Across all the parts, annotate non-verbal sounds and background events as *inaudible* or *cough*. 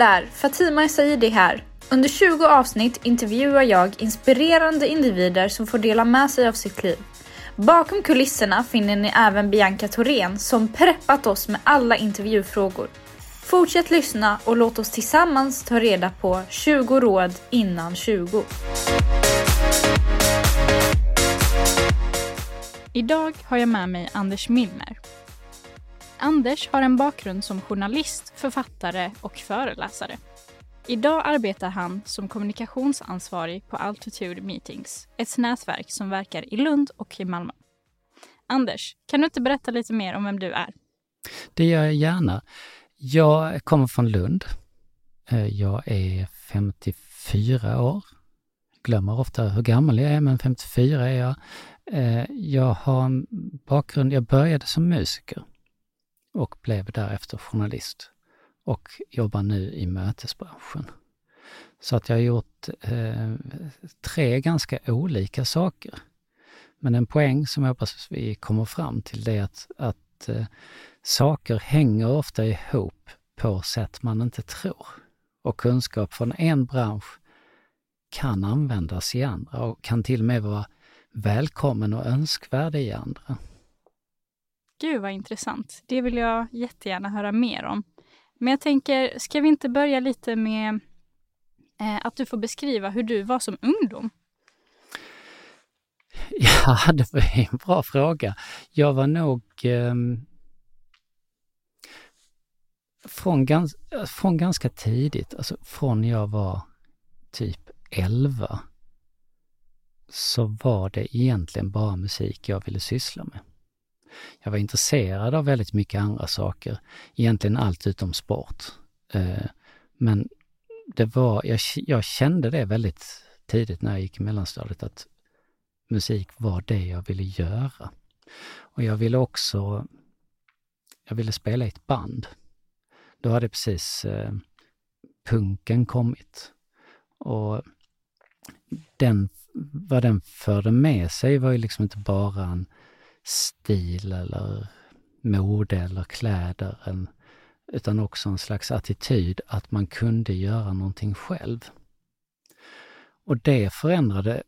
Där! Fatima Saidi här. Under 20 avsnitt intervjuar jag inspirerande individer som får dela med sig av sitt liv. Bakom kulisserna finner ni även Bianca Thorén som preppat oss med alla intervjufrågor. Fortsätt lyssna och låt oss tillsammans ta reda på 20 råd innan 20. Idag har jag med mig Anders Milner. Anders har en bakgrund som journalist, författare och föreläsare. Idag arbetar han som kommunikationsansvarig på Altitude Meetings, ett nätverk som verkar i Lund och i Malmö. Anders, kan du inte berätta lite mer om vem du är? Det gör jag gärna. Jag kommer från Lund. Eh, jag är 54 år. Glömmer ofta hur gammal jag är, men 54 är jag. Eh, jag har en bakgrund, jag började som musiker och blev därefter journalist och jobbar nu i mötesbranschen. Så att jag har gjort eh, tre ganska olika saker. Men en poäng som jag hoppas vi kommer fram till det är att, att eh, saker hänger ofta ihop på sätt man inte tror. Och kunskap från en bransch kan användas i andra och kan till och med vara välkommen och önskvärd i andra. Gud vad intressant. Det vill jag jättegärna höra mer om. Men jag tänker, ska vi inte börja lite med eh, att du får beskriva hur du var som ungdom? *laughs* Ja, det var en bra fråga. Jag var nog eh, från, gans, från ganska tidigt, alltså från jag var typ 11, så var det egentligen bara musik jag ville syssla med. Jag var intresserad av väldigt mycket andra saker, egentligen allt utom sport. Eh, men det var, jag, jag kände det väldigt tidigt när jag gick i mellanstadiet att musik var det jag ville göra. Och jag ville också, jag ville spela i ett band. Då hade precis eh, punken kommit. Och den, vad den förde med sig var ju liksom inte bara en stil eller mode eller kläder, en, utan också en slags attityd att man kunde göra någonting själv. Och det förändrade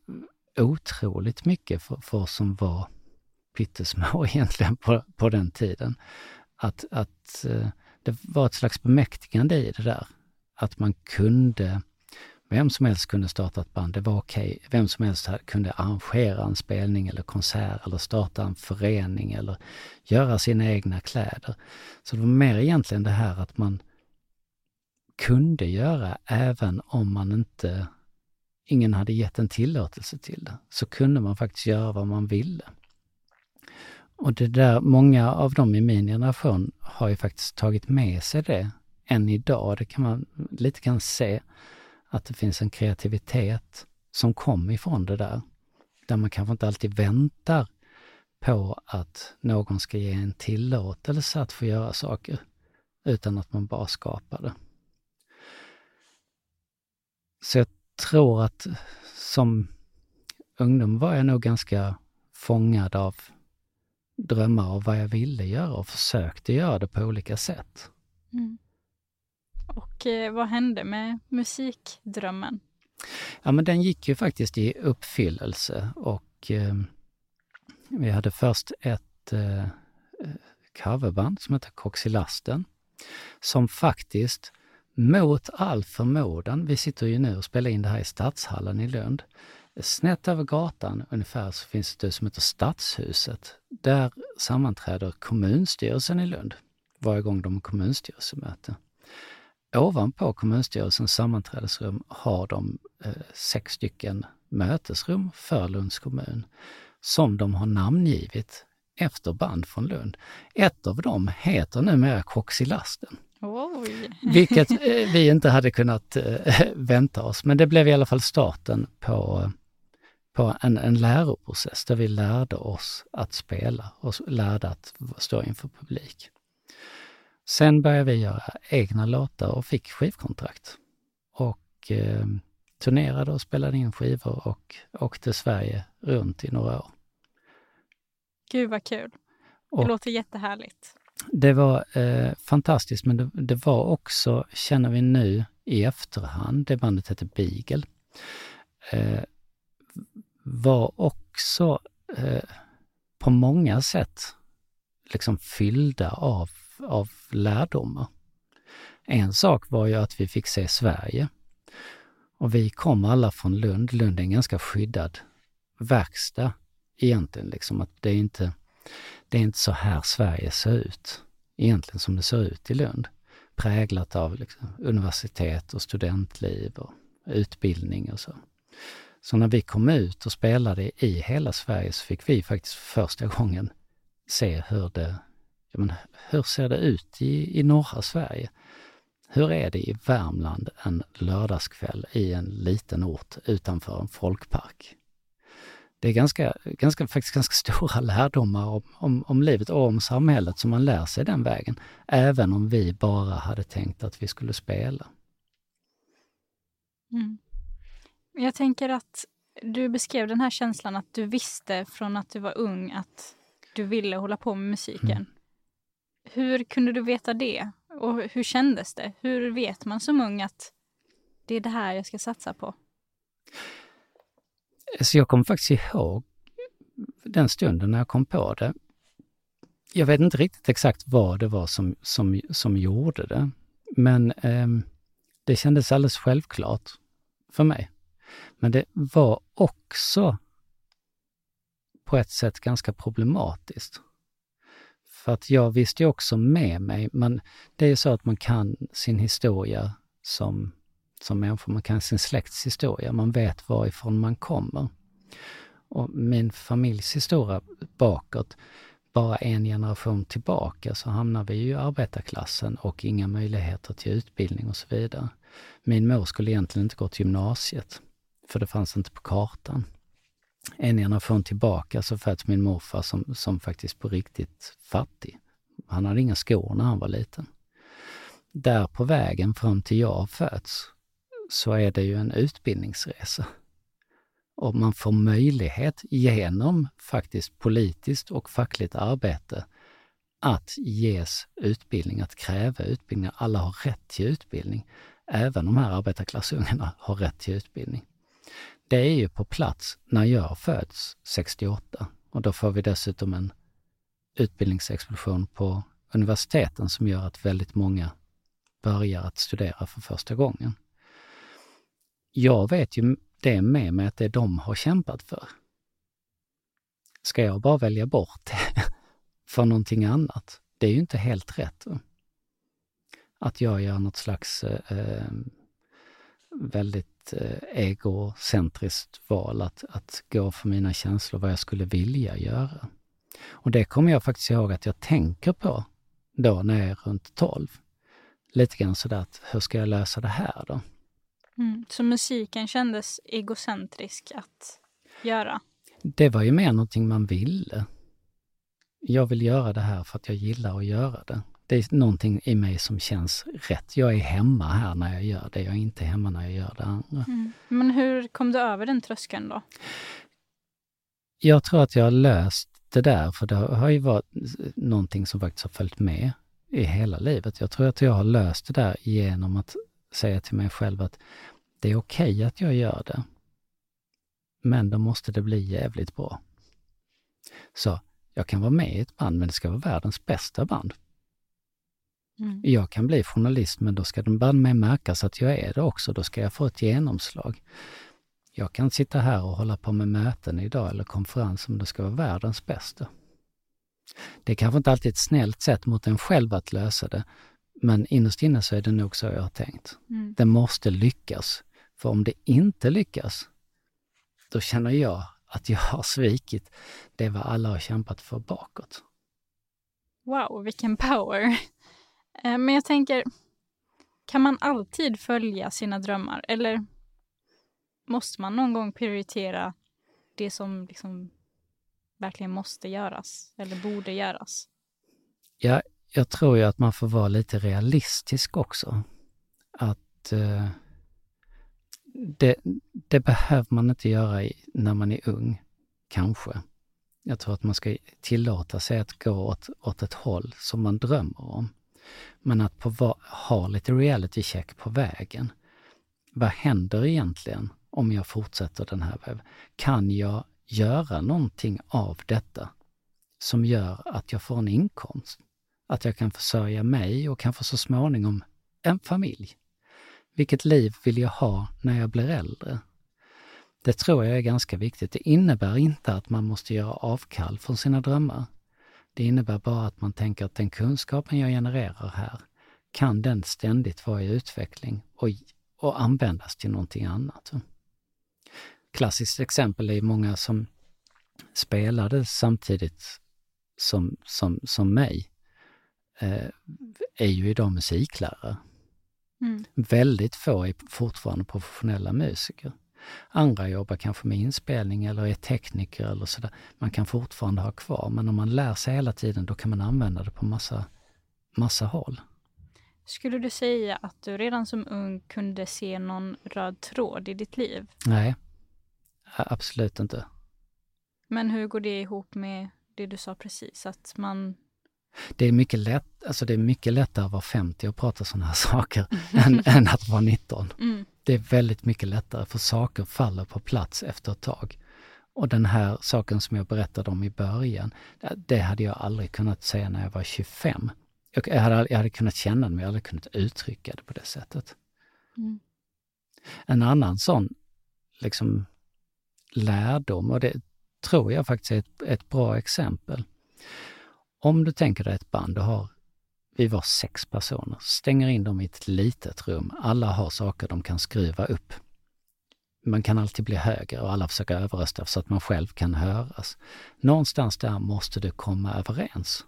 otroligt mycket för, för oss som var pyttesmå *laughs* egentligen på, på den tiden. Att, att eh, det var ett slags bemäktigande i det där. Att man kunde vem som helst kunde starta ett band, det var okej. Okay. Vem som helst kunde arrangera en spelning eller konsert eller starta en förening eller göra sina egna kläder. Så det var mer egentligen det här att man kunde göra även om man inte, ingen hade gett en tillåtelse till det, så kunde man faktiskt göra vad man ville. Och det där, många av dem i min generation har ju faktiskt tagit med sig det än idag. Det kan man lite grann se att det finns en kreativitet som kom ifrån det där. Där man kanske inte alltid väntar på att någon ska ge en tillåtelse att få göra saker, utan att man bara skapar det. Så jag tror att som ungdom var jag nog ganska fångad av drömmar och vad jag ville göra och försökte göra det på olika sätt. Mm. Och eh, vad hände med musikdrömmen? Ja, men den gick ju faktiskt i uppfyllelse och eh, vi hade först ett eh, eh coverband som hette Koxilasten som faktiskt mot all förmodan, vi sitter ju nu och spelar in det här i Stadshallen i Lund, Snett över gatan ungefär så finns det som heter Stadshuset. Där sammanträder kommunstyrelsen i Lund varje gång de har kommunstyrelsemöte. Ovanpå kommunstyrelsens sammanträdesrum har de eh, sex stycken mötesrum för Lunds kommun som de har namngivit efter band från Lund. Ett av dem heter numera Koxilasten. Oj. Vilket eh, *laughs* vi inte hade kunnat eh, *laughs* vänta oss, men det blev i alla fall starten på, på en, en läroprocess där vi lärde oss att spela och lärde att stå inför publik. Sen började vi göra egna låtar och fick skivkontrakt. Och eh, turnerade och spelade in skivor och åkte Sverige runt i några år. Gud vad kul! Det och, låter jättehärligt. det var eh, fantastiskt, men det, det, var också, känner vi nu i efterhand, det bandet hette Beagle, eh, var också eh, på många sätt liksom fyllda av, av lärdomar. En sak var ju att vi fick se Sverige. Och vi kom alla från Lund. Lund är en ganska skyddad verkstad egentligen. Liksom att det är inte, det är inte så här Sverige ser ut egentligen som det ser ut i Lund. Präglat av liksom, universitet och studentliv och utbildning och så. Så när vi kom ut och spelade i hela Sverige så fick vi faktiskt första gången se hur det, men, hur ser det ut i, i norra Sverige? Hur är det i Värmland en lördagskväll i en liten ort utanför en folkpark? Det är ganska, ganska, faktiskt ganska *laughs* stora lärdomar om, om, om livet och om samhället som man lär sig den vägen, även om vi bara hade tänkt att vi skulle spela. Mm. Jag tänker att du beskrev den här känslan att du visste från att du var ung att du ville hålla på med musiken. Mm. Hur kunde du veta det? Och hur kändes det? Hur vet man som ung att det är det här jag ska satsa på? Så jag kommer faktiskt ihåg den stunden när jag kom på det. Jag vet inte riktigt exakt vad det var som, som, som gjorde det, men eh, det kändes alldeles självklart för mig. Men det var också på ett sätt ganska problematiskt. För att jag visste ju också med mig, men det är ju så att man kan sin historia som, som människa, man kan sin släkts historia, man vet varifrån man kommer. Och min familjs historia bakåt, bara en generation tillbaka så hamnar vi ju i arbetarklassen och inga möjligheter till utbildning och så vidare. Min mor skulle egentligen inte gå till gymnasiet, för det fanns inte på kartan en generation tillbaka så föds min morfar som, som faktiskt på riktigt fattig. Han hade inga skor när han var liten. Där på vägen fram till jag föds så är det ju en utbildningsresa. Och man får möjlighet genom faktiskt politiskt och fackligt arbete att ges utbildning, att kräva utbildning. Alla har rätt till utbildning. Även de här arbetarklassungarna har rätt till utbildning det är ju på plats när jag föds 68 och då får vi dessutom en utbildningsexplosion på universiteten som gör att väldigt många börjar att studera för första gången. Jag vet ju det med mig att det de har kämpat för. Ska jag bara välja bort det *laughs* för någonting annat? Det är ju inte helt rätt. Att jag gör något slags eh, eh väldigt eh, egocentriskt val att, att gå för mina känslor, vad jag skulle vilja göra. Och det kommer jag faktiskt ihåg att jag tänker på då när jag är runt 12. Lite grann sådär att, hur ska jag lösa det här då? Mm, så musiken kändes egocentrisk att göra? Det var ju mer någonting man ville. Jag vill göra det här för att jag gillar att göra det det är någonting i mig som känns rätt. Jag är hemma här när jag gör det, jag är inte hemma när jag gör det andra. Mm. Men hur kom du över den tröskeln då? Jag tror att jag har löst det där, för det har ju varit någonting som faktiskt har följt med i hela livet. Jag tror att jag har löst det där genom att säga till mig själv att det är okej okay att jag gör det. Men då måste det bli jävligt bra. Så jag kan vara med i ett band, men det ska vara världens bästa band. Mm. Jag kan bli journalist, men då ska den banne mig märkas att jag är det också. Då ska jag få ett genomslag. Jag kan sitta här och hålla på med möten idag eller konferens om det ska vara världens bästa. Det är kanske inte alltid ett snällt sätt mot en själv att lösa det, men innerst inne så är det nog så jag har tänkt. Mm. Det måste lyckas. För om det inte lyckas, då känner jag att jag har svikit det vad alla har kämpat för bakåt. Wow, vilken power! Eh, men jag tänker, kan man alltid följa sina drömmar eller måste man någon gång prioritera det som liksom verkligen måste göras eller borde göras? Ja, jag tror ju att man får vara lite realistisk också. Att eh, det, det, behöver man inte göra i, när man är ung, kanske. Jag tror att man ska tillåta sig att gå åt, åt ett håll som man drömmer om. Men att på, ha lite reality check på vägen. Vad händer egentligen om jag fortsätter den här vägen? Kan jag göra någonting av detta som gör att jag får en inkomst? Att jag kan försörja mig och kanske så småningom en familj? Vilket liv vill jag ha när jag blir äldre? Det tror jag är ganska viktigt. Det innebär inte att man måste göra avkall från sina drömmar. Det innebär bara att man tänker att den kunskapen jag genererar här, kan den ständigt vara i utveckling och, och användas till någonting annat. Klassiskt exempel är många som spelade samtidigt som, som, som mig, eh, är ju idag musiklärare. Mm. Väldigt få är fortfarande professionella musiker. Andra jobbar kanske med inspelning eller är tekniker eller sådär. Man kan fortfarande ha kvar, men om man lär sig hela tiden då kan man använda det på massa, massa håll. Skulle du säga att du redan som ung kunde se någon röd tråd i ditt liv? Nej, absolut inte. Men hur går det ihop med det du sa precis, att man det är mycket, lätt, alltså det är mycket lättare att vara 50 och prata sådana här saker än, än, att vara 19. Mm. Det är väldigt mycket lättare för saker faller på plats efter ett tag. Och den här saken som jag berättade om i början, det hade jag aldrig kunnat säga när jag var 25. Jag hade, jag hade kunnat känna det, men jag hade kunnat uttrycka det på det sättet. Mm. En annan sån liksom lärdom, och det tror jag faktiskt är ett, ett bra exempel. Om du tänker dig ett band, du har, vi var sex personer, stänger in dem i ett litet rum. Alla har saker de kan skruva upp. Man kan alltid bli högre och alla försöker överrösta så att man själv kan höras. Någonstans där måste du komma överens.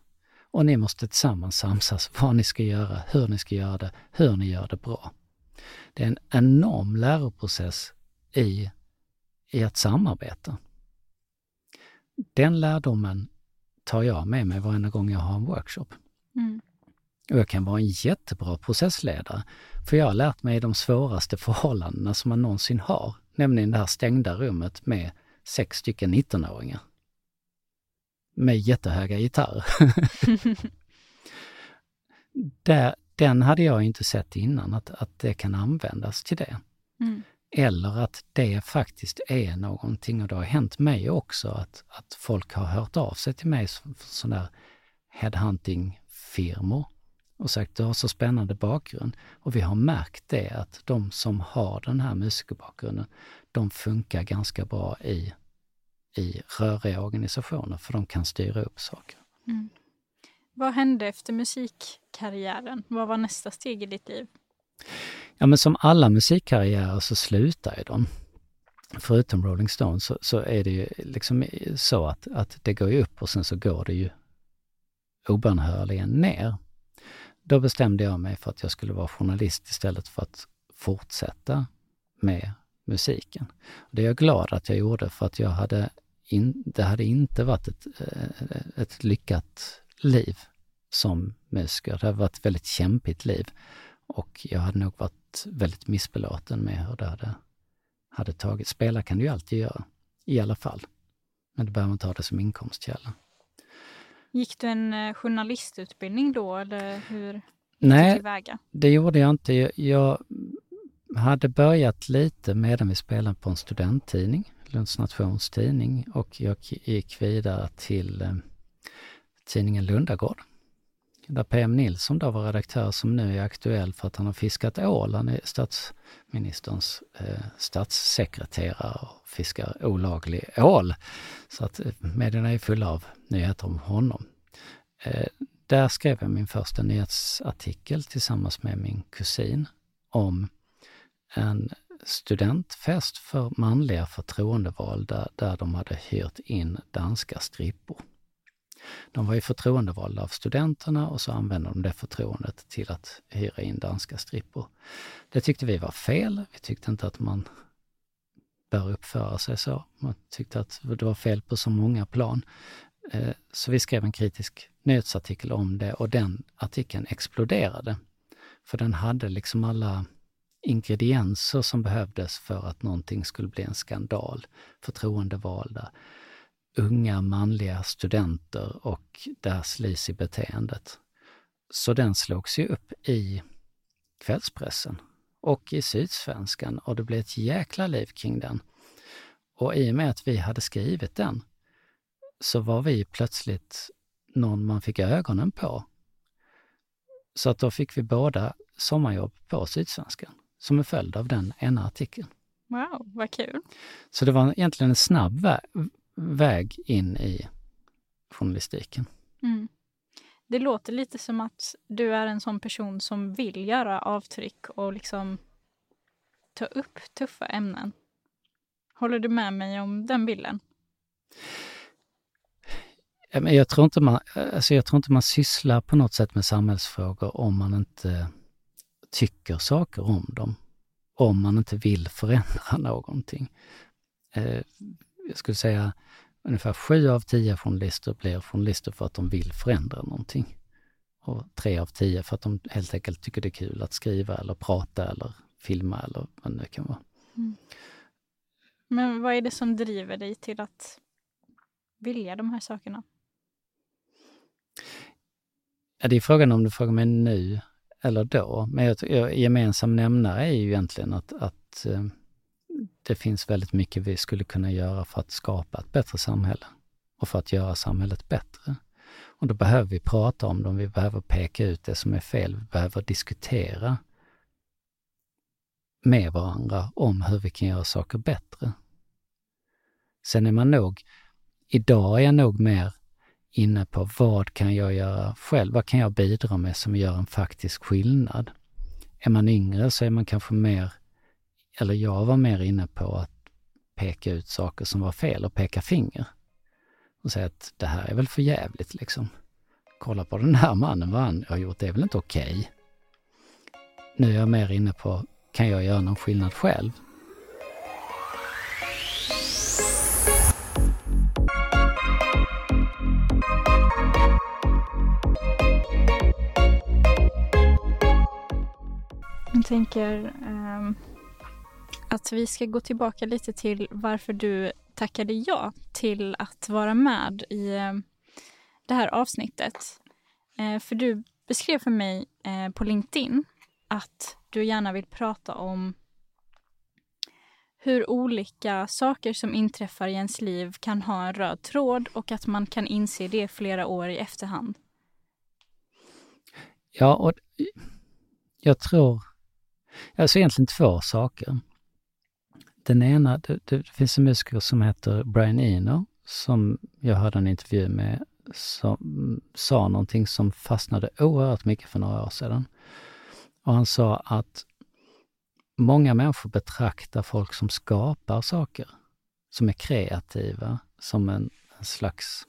Och ni måste tillsammans samsas vad ni ska göra, hur ni ska göra det, hur ni gör det bra. Det är en enorm läroprocess i, i att samarbeta. Den lärdomen tar jag med mig varenda gång jag har en workshop. Mm. Och jag kan vara en jättebra processledare, för jag har lärt mig de svåraste förhållandena som man någonsin har, nämligen det här stängda rummet med sex stycken 19-åringar. Med jättehöga gitarrer. *laughs* Där, den hade jag inte sett innan, att, att det kan användas till det. Mm. Eller att det faktiskt är någonting, och det har hänt mig också, att, att folk har hört av sig till mig som sådana headhunting-firmor och sagt du har så spännande bakgrund. Och vi har märkt det att de som har den här musikerbakgrunden, de funkar ganska bra i, i röriga organisationer för de kan styra upp saker. Mm. Vad hände efter musikkarriären? Vad var nästa steg i ditt liv? Ja men som alla musikkarriärer så slutar ju de. Förutom Rolling Stones så, så, är det ju liksom så att, att det går ju upp och sen så går det ju obönhörligen ner. Då bestämde jag mig för att jag skulle vara journalist istället för att fortsätta med musiken. Det är jag glad att jag gjorde för att jag hade in, det hade inte varit ett, eh, ett lyckat liv som musiker. Det hade varit ett väldigt kämpigt liv. Och jag hade nog varit väldigt missbelåten med hur det hade, hade tagit. Spela kan du ju alltid göra, i alla fall. Men du behöver inte ha det som inkomstkälla. Gick du en eh, journalistutbildning då, eller hur Nej, det gjorde jag inte. Jag, hade börjat lite medan vi spelade på en studenttidning, Lunds nationstidning, och jag gick vidare till eh, tidningen Lundagård där PM Nilsson då var redaktör som nu är aktuell för att han har fiskat ål. Han är statsministerns eh, statssekreterare och fiskar olaglig ål. Så att eh, medierna är fulla av nyheter om honom. Eh, där skrev jag min första nyhetsartikel tillsammans med min kusin om en studentfest för manliga förtroendevalda där de hade hyrt in danska strippor. De var ju förtroendevalda av studenterna och så använde de det förtroendet till att hyra in danska strippor. Det tyckte vi var fel. Vi tyckte inte att man bör uppföra sig så. Man tyckte att det var fel på så många plan. Eh, så vi skrev en kritisk nyhetsartikel om det och den artikeln exploderade. För den hade liksom alla ingredienser som behövdes för att någonting skulle bli en skandal. Förtroendevalda, unga manliga studenter och det här sleazy beteendet. Så den slogs ju upp i kvällspressen och i Sydsvenskan och det blev ett jäkla liv kring den. Och i och med att vi hade skrivit den så var vi plötsligt någon man fick ögonen på. Så att då fick vi båda sommarjobb på Sydsvenskan som en följd av den ena artikeln. Wow, vad kul! Så det var egentligen en snabb väg in i journalistiken. Mm. Det låter lite som att du är en sån person som vill göra avtryck och liksom ta upp tuffa ämnen. Håller du med mig om den bilden? Jag tror, inte man, alltså jag tror inte man sysslar på något sätt med samhällsfrågor om man inte tycker saker om dem. Om man inte vill förändra *laughs* någonting. Jag skulle säga ungefär sju av tio journalister blir journalister för att de vill förändra någonting. Och tre av tio för att de helt enkelt tycker det är kul att skriva eller prata eller filma eller vad det nu kan vara. Mm. Men vad är det som driver dig till att vilja de här sakerna? Ja, det är frågan om du frågar mig nu eller då. Men jag, jag, gemensam nämnare är ju egentligen att, att eh, det finns väldigt mycket vi skulle kunna göra för att skapa ett bättre samhälle och för att göra samhället bättre. Och då behöver vi prata om dem, vi behöver peka ut det som är fel, vi behöver diskutera med varandra om hur vi kan göra saker bättre. Sen är man nog, idag är jag nog mer inne på vad kan jag göra själv? Vad kan jag bidra med som gör en faktisk skillnad? Är man yngre så är man kanske mer, eller jag var mer inne på att peka ut saker som var fel och peka finger. Och säga att det här är väl för jävligt liksom. Kolla på den här mannen, vad han har gjort, det är väl inte okej? Okay? Nu är jag mer inne på, kan jag göra någon skillnad själv? Jag tänker um, att vi ska gå tillbaka lite till varför du tackade ja till att vara med i eh, det här avsnittet. Eh, för du beskrev för mig eh, på LinkedIn att du gärna vill prata om hur olika saker som inträffar i ens liv kan ha en röd tråd och att man kan inse det flera år i efterhand. Ja, och jag tror Alltså egentligen två saker. Den ena, det, det finns en musiker som heter Brian Eno som jag hörde en intervju med som sa någonting som fastnade oerhört mycket för några år sedan. Och han sa att många människor betraktar folk som skapar saker, som är kreativa, som en, en slags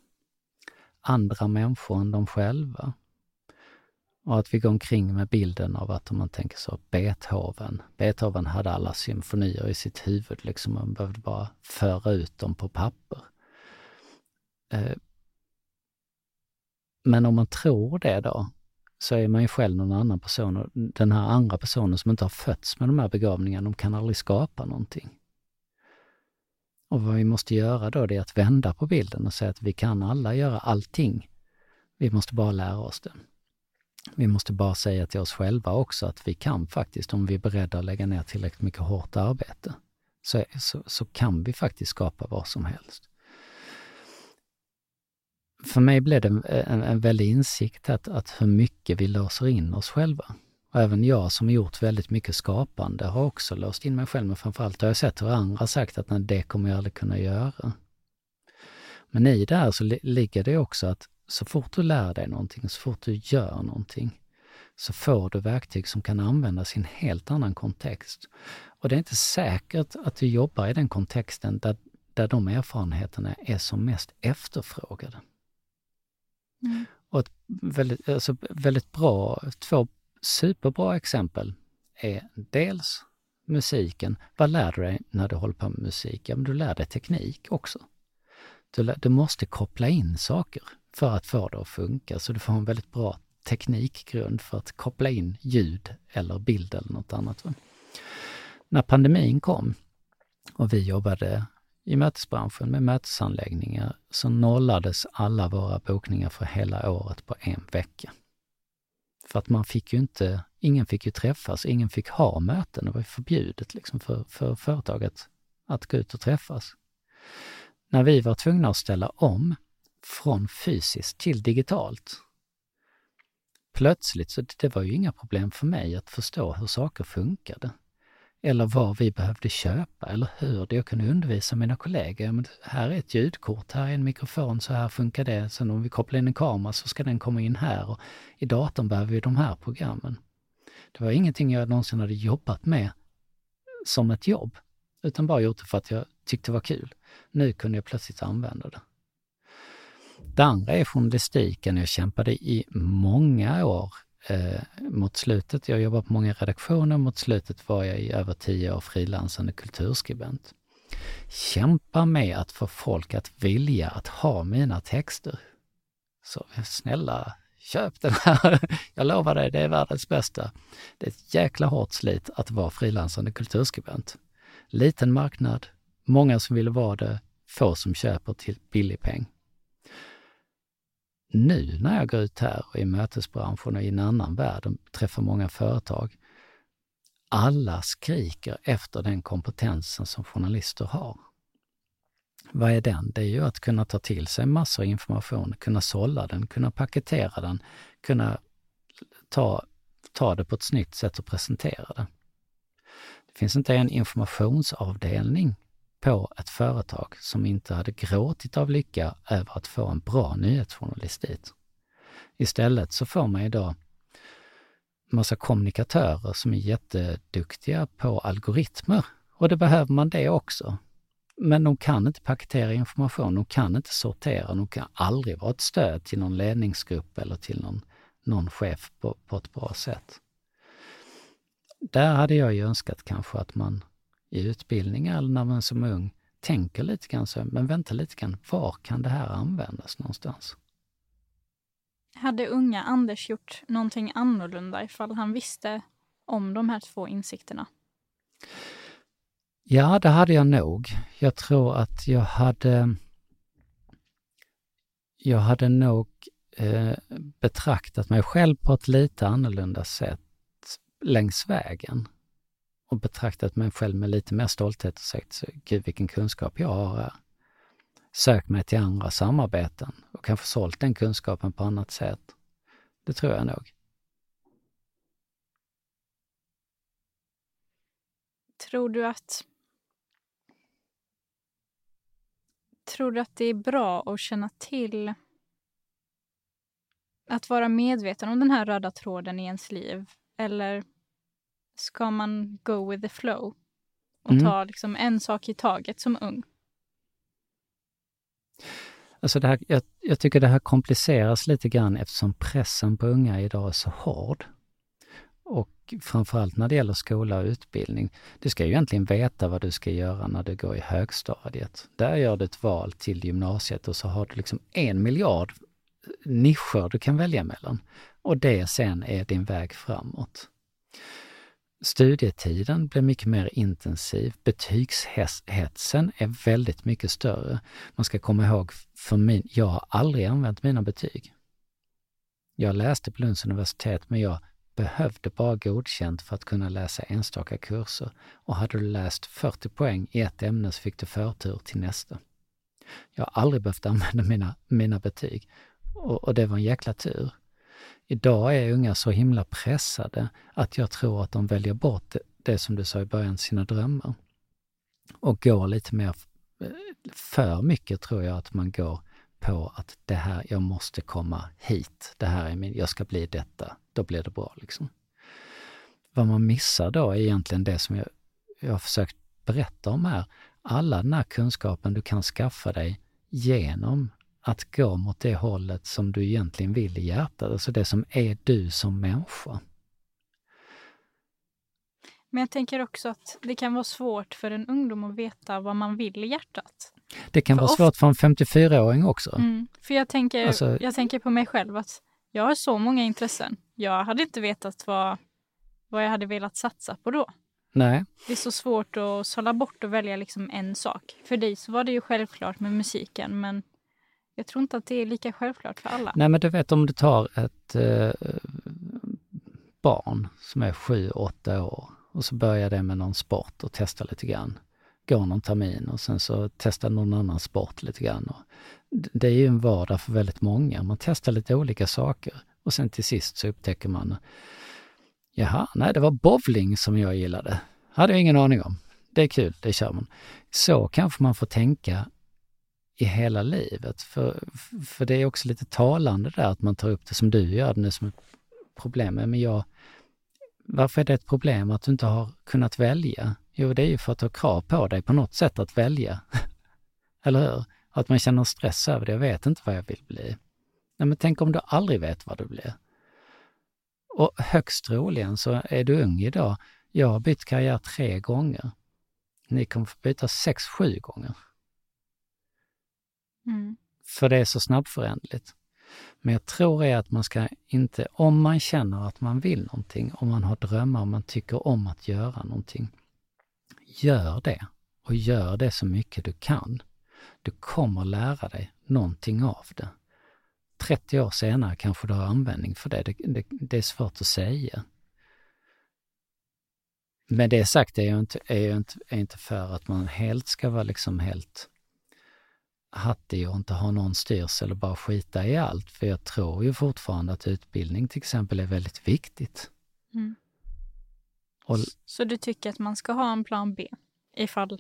andra människor än de själva. Och att vi går omkring med bilden av att om man tänker så, Beethoven. Beethoven hade alla symfonier i sitt huvud, liksom man behövde bara föra ut dem på papper. Eh, men om man tror det då, så är man ju själv någon annan person och den här andra personen som inte har fötts med de här begåvningarna, de kan aldrig skapa någonting. Och vad vi måste göra då, det är att vända på bilden och säga att vi kan alla göra allting. Vi måste bara lära oss det. Vi måste bara säga till oss själva också att vi kan faktiskt, om vi är beredda att lägga ner tillräckligt mycket hårt arbete, så, så, så kan vi faktiskt skapa vad som helst. För mig blev det en, en väldig insikt att, att hur mycket vi låser in oss själva. Och även jag som har gjort väldigt mycket skapande har också låst in mig själv, men framförallt har jag sett hur andra sagt att nej, det kommer jag aldrig kunna göra. Men i det här så ligger det också att så fort du lär dig någonting, så fort du gör någonting, så får du verktyg som kan användas i en helt annan kontext. Och det är inte säkert att du jobbar i den kontexten där, där de erfarenheterna är som mest efterfrågade. Mm. Och ett väldigt, alltså väldigt bra, två superbra exempel är dels musiken. Vad lär du dig när du håller på med musik? Ja, men du lär dig teknik också. Du, du måste koppla in saker för att få det att funka. Så du får en väldigt bra teknikgrund för att koppla in ljud eller bild eller något annat. När pandemin kom och vi jobbade i mötesbranschen med mötesanläggningar så nollades alla våra bokningar för hela året på en vecka. För att man fick ju inte, ingen fick ju träffas, ingen fick ha möten. Det var förbjudet liksom för, för företaget att gå ut och träffas. När vi var tvungna att ställa om från fysiskt till digitalt, plötsligt, så det var ju inga problem för mig att förstå hur saker funkade eller vad vi behövde köpa eller hur det, jag kunde undervisa mina kollegor. Men här är ett ljudkort, här är en mikrofon, så här funkar det. Sen om vi kopplar in en kamera så ska den komma in här och i datorn behöver vi de här programmen. Det var ingenting jag någonsin hade jobbat med som ett jobb, utan bara gjort det för att jag tyckte det var kul. Nu kunde jag plötsligt använda det. Det andra är journalistiken. Jag kämpade i många år eh, mot slutet, jag jobbar på många redaktioner, mot slutet var jag i över tio år frilansande kulturskribent. Kämpa med att få folk att vilja att ha mina texter. Så snälla, köp den här. *laughs* Jag lovar dig, det är världens bästa. Det är ett jäkla hårt slit att vara frilansande kulturskribent. Liten marknad, många som vill vara det, få som köper till billig peng nu när jag går ut här och i mötesbranschen och i en annan värld och träffar många företag, alla skriker efter den kompetensen som journalister har. Vad är den? Det är ju att kunna ta till sig massor av information, kunna sålla den, kunna paketera den, kunna ta, ta det på ett snyggt sätt och presentera det. Det finns inte en informationsavdelning på ett företag som inte hade gråtit av lycka över att få en bra nyhetsjournalist dit. Istället så får man idag massa kommunikatörer som är jätteduktiga på algoritmer och det behöver man det också. Men de kan inte paketera information, de kan inte sortera, de kan aldrig vara ett stöd till någon ledningsgrupp eller till någon, någon chef på, på ett bra sätt. Där hade jag ju önskat kanske att man i utbildningar eller när man som ung tänker lite grann så, men vänta lite grann, var kan det här användas någonstans? Hade unga Anders gjort någonting annorlunda ifall han visste om de här två insikterna? Ja, det hade jag nog. Jag tror att jag hade jag hade nog eh, betraktat mig själv på ett lite annorlunda sätt längs vägen och betraktat mig själv med lite mer stolthet och sagt, gud vilken kunskap jag har här. Sökt mig till andra samarbeten och kanske sålt den kunskapen på annat sätt. Det tror jag nog. Tror du att Tror du att det är bra att känna till att vara medveten om den här röda tråden i ens liv? Eller ska man go with the flow och mm. ta liksom en sak i taget som ung? Alltså det här, jag, jag, tycker det här kompliceras lite grann eftersom pressen på unga idag är så hård. Och framförallt när det gäller skola och utbildning. Du ska ju egentligen veta vad du ska göra när du går i högstadiet. Där gör du ett val till gymnasiet och så har du liksom en miljard nischer du kan välja mellan. Och det sen är din väg framåt. Studietiden blir mycket mer intensiv. Betygshetsen är väldigt mycket större. Man ska komma ihåg, för min, jag har aldrig använt mina betyg. Jag läste på Lunds universitet, men jag behövde bara godkänt för att kunna läsa enstaka kurser. Och hade du läst 40 poäng i ett ämne så fick du förtur till nästa. Jag har aldrig behövt använda mina, mina betyg. Och, och det var en jäkla tur. Idag är unga så himla pressade att jag tror att de väljer bort det, det som du sa i början, sina drömmar. Och går lite mer, eh, för mycket tror jag att man går på att det här, jag måste komma hit, det här är min, jag ska bli detta, då blir det bra liksom. Vad man missar då är egentligen det som jag, jag har försökt berätta om här. Alla den här kunskapen du kan skaffa dig genom att gå mot det hållet som du egentligen vill i hjärtat, alltså det som är du som människa. Men jag tänker också att det kan vara svårt för en ungdom att veta vad man vill i hjärtat. Det kan för vara svårt för en 54-åring också. Mm, för jag tänker, alltså, jag tänker på mig själv att jag har så många intressen. Jag hade inte vetat vad, vad jag hade velat satsa på då. Nej. Det är så svårt att sålla bort och välja liksom en sak. För dig så var det ju självklart med musiken, men jag tror inte att det är lika självklart för alla. Nej, men du vet om du tar ett eh, barn som är sju, åtta år och så börjar det med någon sport och testar lite grann. Går någon termin och sen så testar någon annan sport lite grann. Och det är ju en vardag för väldigt många. Man testar lite olika saker och sen till sist så upptäcker man Jaha, nej det var bowling som jag gillade. Hade jag ingen aning om. Det är kul, det kör man. Så kanske man får tänka i hela livet. För, för det är också lite talande där att man tar upp det som du gör nu som ett problem. Men jag, varför är det ett problem att du inte har kunnat välja? Jo, det är ju för att du har krav på dig på något sätt att välja. *laughs* Eller hur? Att man känner stress över det. Jag vet inte vad jag vill bli. Nej, men tänk om du aldrig vet vad du blir. Och högst troligen så är du ung idag. Jag har bytt karriär tre gånger. Ni kommer få byta sex, sju gånger. Mm. För det är så snabbförändligt. Men jag tror är att man ska inte, om man känner att man vill någonting, om man har drömmar, om man tycker om att göra någonting, gör det. Och gör det så mycket du kan. Du kommer lära dig någonting av det. 30 år senare kanske du har användning för det. Det, det, det är svårt att säga. Med det sagt är jag inte, är jag inte, är inte för att man helt ska vara liksom helt hattig och inte ha någon styrsel och bara skita i allt. För jag tror ju fortfarande att utbildning till exempel är väldigt viktigt. Mm. Och Så du tycker att man ska ha en plan B ifall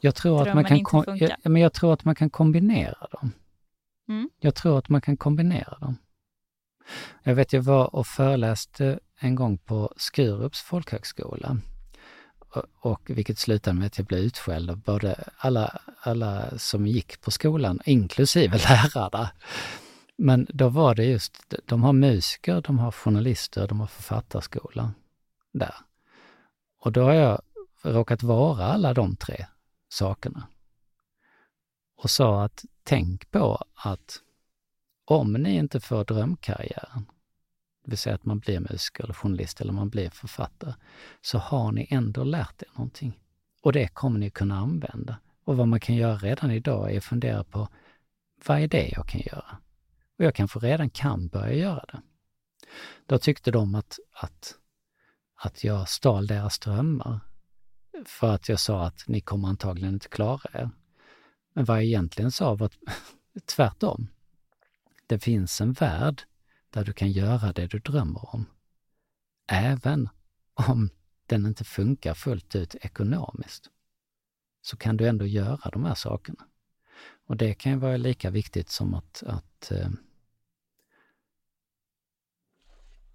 jag tror, att man kan, inte kom- funkar? ja, men jag tror att man kan kombinera dem. Mm. Jag tror att man kan kombinera dem. Jag vet, jag var och föreläste en gång på Skurups folkhögskola. Och, vilket slutade med att jag blev utskälld av både alla, alla som gick på skolan, inklusive *laughs* lärarna. Men då var det just, de har musiker, de har journalister, de har författarskola där. Och då har jag råkat vara alla de tre sakerna. Och sa att tänk på att om ni inte får drömkarriären, det vill säga att man blir musiker eller journalist eller man blir författare, så har ni ändå lärt er någonting. Och det kommer ni kunna använda. Och vad man kan göra redan idag är att fundera på vad är det jag kan göra? Och jag kanske redan kan börja göra det. Då tyckte de att, att, att jag stal deras drömmar för att jag sa att ni kommer antagligen inte klara er. Men vad jag egentligen sa var *laughs* tvärtom. Det finns en värld där du kan göra det du drömmer om. Även om den inte funkar fullt ut ekonomiskt. Så kan du ändå göra de här sakerna. Och det kan ju vara lika viktigt som att, att, eh,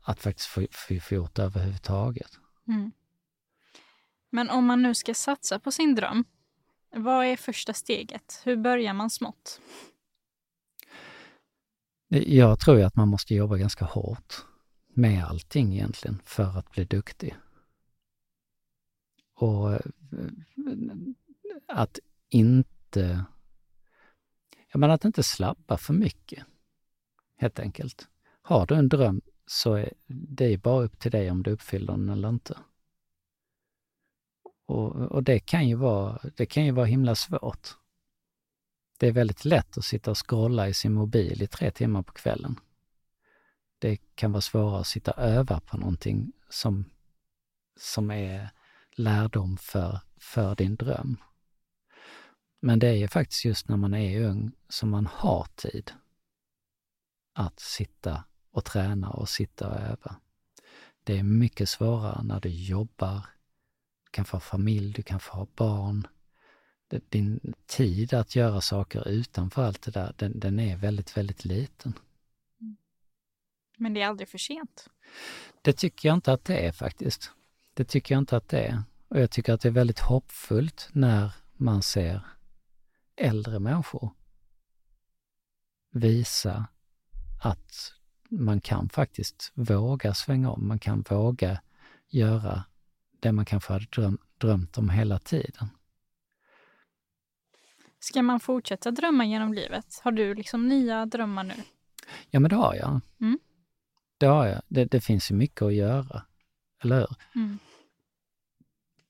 att faktiskt få, få, få gjort det överhuvudtaget. Mm. Men om man nu ska satsa på sin dröm, vad är första steget? Hur börjar man smått? Jag tror ju att man måste jobba ganska hårt med allting egentligen för att bli duktig. Och eh, att inte... Jag menar att inte slappa för mycket, helt enkelt. Har du en dröm så är det bara upp till dig om du uppfyller den eller inte. Och, och det, kan ju vara, det kan ju vara himla svårt. Det är väldigt lätt att sitta och scrolla i sin mobil i tre timmar på kvällen. Det kan vara svårare att sitta och öva på någonting som, som är lärdom för, för din dröm. Men det är ju faktiskt just när man är ung som man har tid att sitta och träna och sitta och öva. Det är mycket svårare när du jobbar, du kan få familj, du kan få ha barn. Din tid att göra saker utanför allt det där, den, den är väldigt, väldigt liten. Men det är aldrig för sent. Det tycker jag inte att det är faktiskt. Det tycker jag inte att det är. Och jag tycker att det är väldigt hoppfullt när man ser äldre människor visa att man kan faktiskt våga svänga om, man kan våga göra det man kanske hade dröm, drömt om hela tiden. Ska man fortsätta drömma genom livet? Har du liksom nya drömmar nu? Ja, men det har jag. Mm. Det har jag. Det, det finns ju mycket att göra, eller hur? Mm.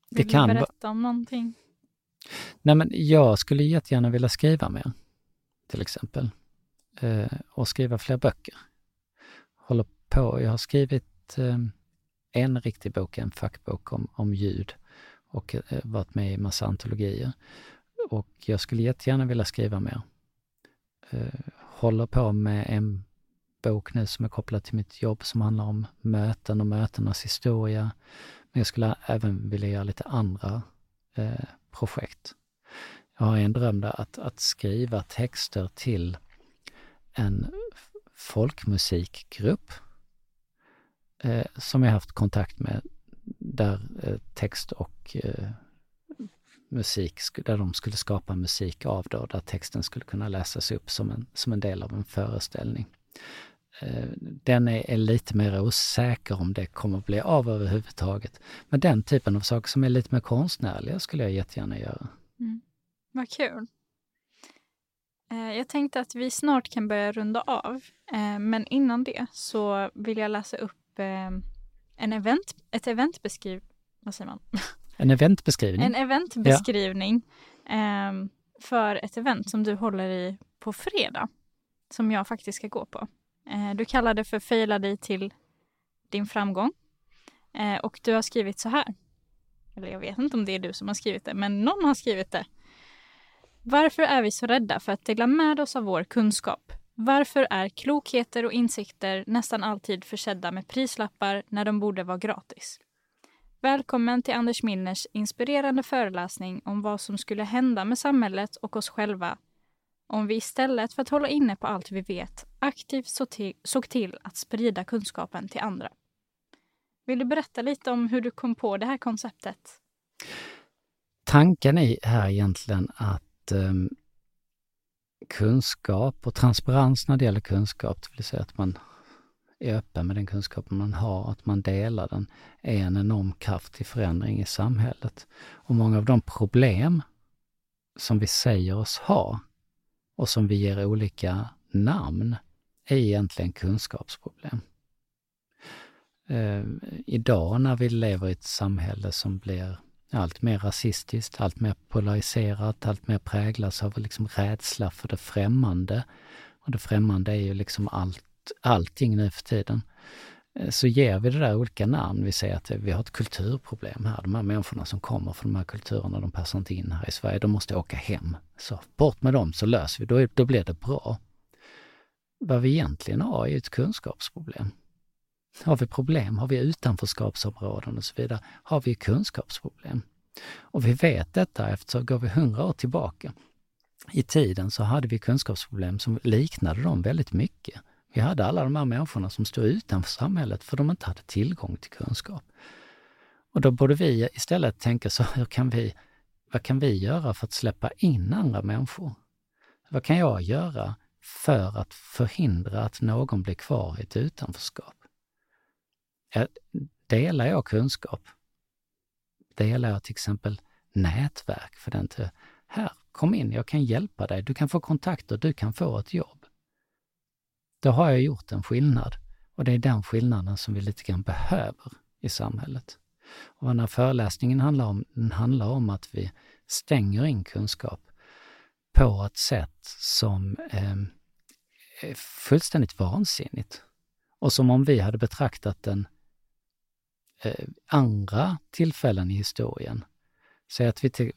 Vill det kan du berätta om någonting? Nej, men jag skulle jättegärna vilja skriva mer, till exempel. Eh, och skriva fler böcker. Håller på, jag har skrivit eh, en riktig bok, en fackbok om, om ljud och eh, varit med i massa antologier. Och jag skulle jättegärna vilja skriva mer. Eh, håller på med en bok nu som är kopplad till mitt jobb som handlar om möten och mötenas historia. Men jag skulle även vilja göra lite andra eh, projekt. Jag har en dröm där att, att skriva texter till en folkmusikgrupp eh, som jag haft kontakt med där eh, text och eh, musik, där de skulle skapa musik av då, där texten skulle kunna läsas upp som en, som en del av en föreställning. Eh, den är, är lite mer osäker om det kommer att bli av överhuvudtaget. Men den typen av saker som är lite mer konstnärliga skulle jag jättegärna göra. Mm. Vad kul. Eh, jag tänkte att vi snart kan börja runda av. Eh, men innan det så vill jag läsa upp en event, ett eventbeskriv... Vad säger man? *laughs* En eventbeskrivning. En eventbeskrivning eh, för ett event som du håller i på fredag. Som jag faktiskt ska gå på. Eh, Du kallar det för Fejla dig till din framgång. Eh, Och du har skrivit så här. Eller jag vet inte om det är du som har skrivit det, men någon har skrivit det. Varför är vi så rädda för att dela med oss av vår kunskap? Varför är klokheter och insikter nästan alltid försedda med prislappar när de borde vara gratis? Välkommen till Anders Milners inspirerande föreläsning om vad som skulle hända med samhället och oss själva om vi istället för att hålla inne på allt vi vet aktivt såg till, såg till att sprida kunskapen till andra. Vill du berätta lite om hur du kom på det här konceptet? Tanken är här egentligen att eh, kunskap och transparens när det gäller kunskap, det vill säga att man är öppen med den kunskapen man har, att man delar den, är en enorm kraft till förändring i samhället. Och många av de problem som vi säger oss ha och som vi ger olika namn är egentligen kunskapsproblem. Eh, idag när vi lever i ett samhälle som blir allt mer rasistiskt, allt mer polariserat, allt mer präglas av liksom rädsla för det främmande. Och det främmande är ju liksom allt, allting nu för tiden. Eh, så ger vi det där olika namn. Vi säger att vi har ett kulturproblem här. De här människorna som kommer från de här kulturerna, de passar inte in här i Sverige. De måste åka hem. Så bort med dem så löser vi, då, då blir det bra. Vad vi egentligen har är ju ett kunskapsproblem. Har vi problem, har vi utanförskapsområden och så vidare, har vi kunskapsproblem. Och vi vet detta eftersom går vi hundra år tillbaka i tiden så hade vi kunskapsproblem som liknade dem väldigt mycket. Vi hade alla de här människorna som stod utanför samhället för de inte hade tillgång till kunskap. Och då borde vi istället tänka så, hur kan vi, vad kan vi göra för att släppa in andra människor? Vad kan jag göra för att förhindra att någon blir kvar i ett utanförskap? Delar jag kunskap? Delar jag till exempel nätverk för den till, här, kom in, jag kan hjälpa dig, du kan få kontakter, du kan få ett jobb. Då har jag gjort en skillnad och det är den skillnaden som vi lite grann behöver i samhället. Och vad den här föreläsningen handlar om, den handlar om att vi stänger in kunskap på ett sätt som eh, är fullständigt vansinnigt. Och som om vi hade betraktat den eh, andra tillfällen i historien. Säg att vi,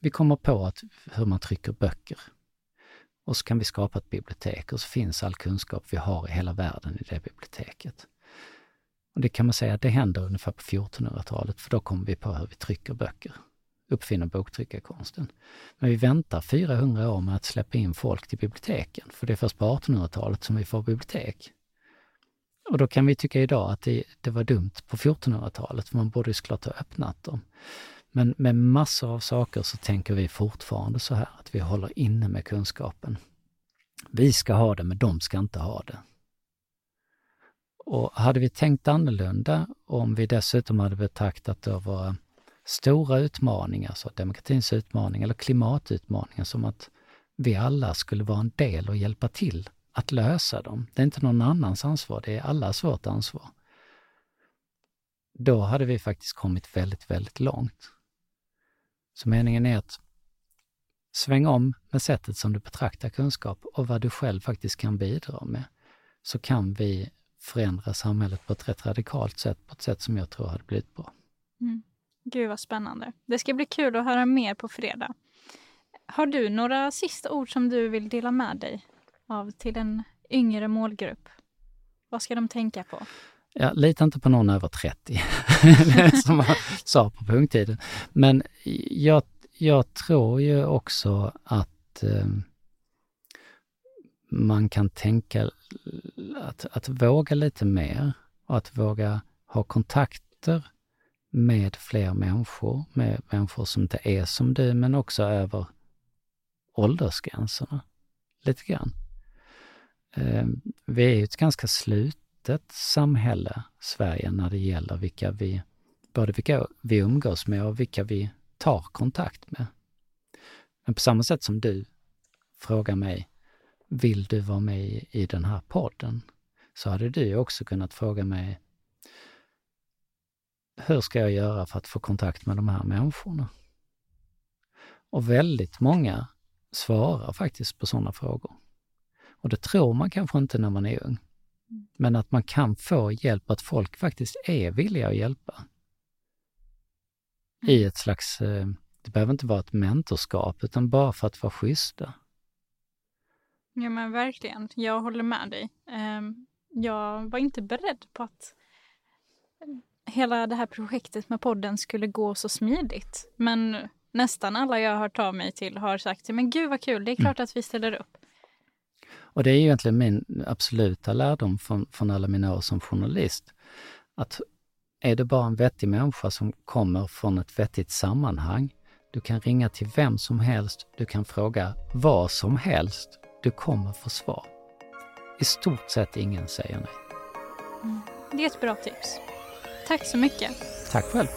vi kommer på att, hur man trycker böcker. Och så kan vi skapa ett bibliotek och så finns all kunskap vi har i hela världen i det biblioteket. Och det kan man säga att det händer ungefär på 1400-talet, för då kommer vi på hur vi trycker böcker. Uppfinner boktryckarkonsten. Men vi väntar 400 år med att släppa in folk till biblioteken, för det är först på 1800-talet som vi får bibliotek. Och då kan vi tycka idag att det, det var dumt på 1400-talet, för man borde ju såklart ha öppnat dem. Men med massor av saker så tänker vi fortfarande så här att vi håller inne med kunskapen. Vi ska ha det, men de ska inte ha det. Och hade vi tänkt annorlunda, om vi dessutom hade betraktat då våra stora utmaningar, så demokratins utmaning eller klimatutmaningen, som att vi alla skulle vara en del och hjälpa till att lösa dem. Det är inte någon annans ansvar, det är allas vårt ansvar. Då hade vi faktiskt kommit väldigt, väldigt långt. Så meningen är att svänga om med sättet som du betraktar kunskap och vad du själv faktiskt kan bidra med. Så kan vi förändra samhället på ett rätt radikalt sätt, på ett sätt som jag tror hade blivit bra. Mm. Gud vad spännande. Det ska bli kul att höra mer på fredag. Har du några sista ord som du vill dela med dig av till en yngre målgrupp? Vad ska de tänka på? Ja, lita inte på någon över 30, *laughs* som man sa på punkttiden. Men jag, jag tror ju också att eh, man kan tänka att, att våga lite mer och att våga ha kontakter med fler människor, med människor som inte är som du, men också över åldersgränserna. Lite grann. Eh, vi är ju ett ganska litet samhälle, Sverige, när det gäller vilka vi, både vilka vi umgås med och vilka vi tar kontakt med. Men på samma sätt som du frågar mig, vill du vara med i den här podden? Så hade du också kunnat fråga mig, hur ska jag göra för att få kontakt med de här människorna? Och väldigt många svarar faktiskt på sådana frågor. Och det tror man kanske inte när man är ung. Men att man kan få hjälp, att folk faktiskt är villiga att hjälpa. I ett slags, eh, det behöver inte vara ett mentorskap, utan bara för att vara schyssta. Ja men verkligen, jag håller med dig. Ehm, jag var inte beredd på att hela det här projektet med podden skulle gå så smidigt. Men nästan alla jag har hört av mig till har sagt men gud vad kul, det är klart mm. att vi ställer upp. Och det är egentligen min absoluta lärdom från, från alla mina år som journalist. Att är det bara en vettig människa som kommer från ett vettigt sammanhang, du kan ringa till vem som helst, du kan fråga vad som helst, du kommer få svar. I stort sett ingen säger nej. Mm. Det är ett bra tips. Tack så mycket. Tack själv.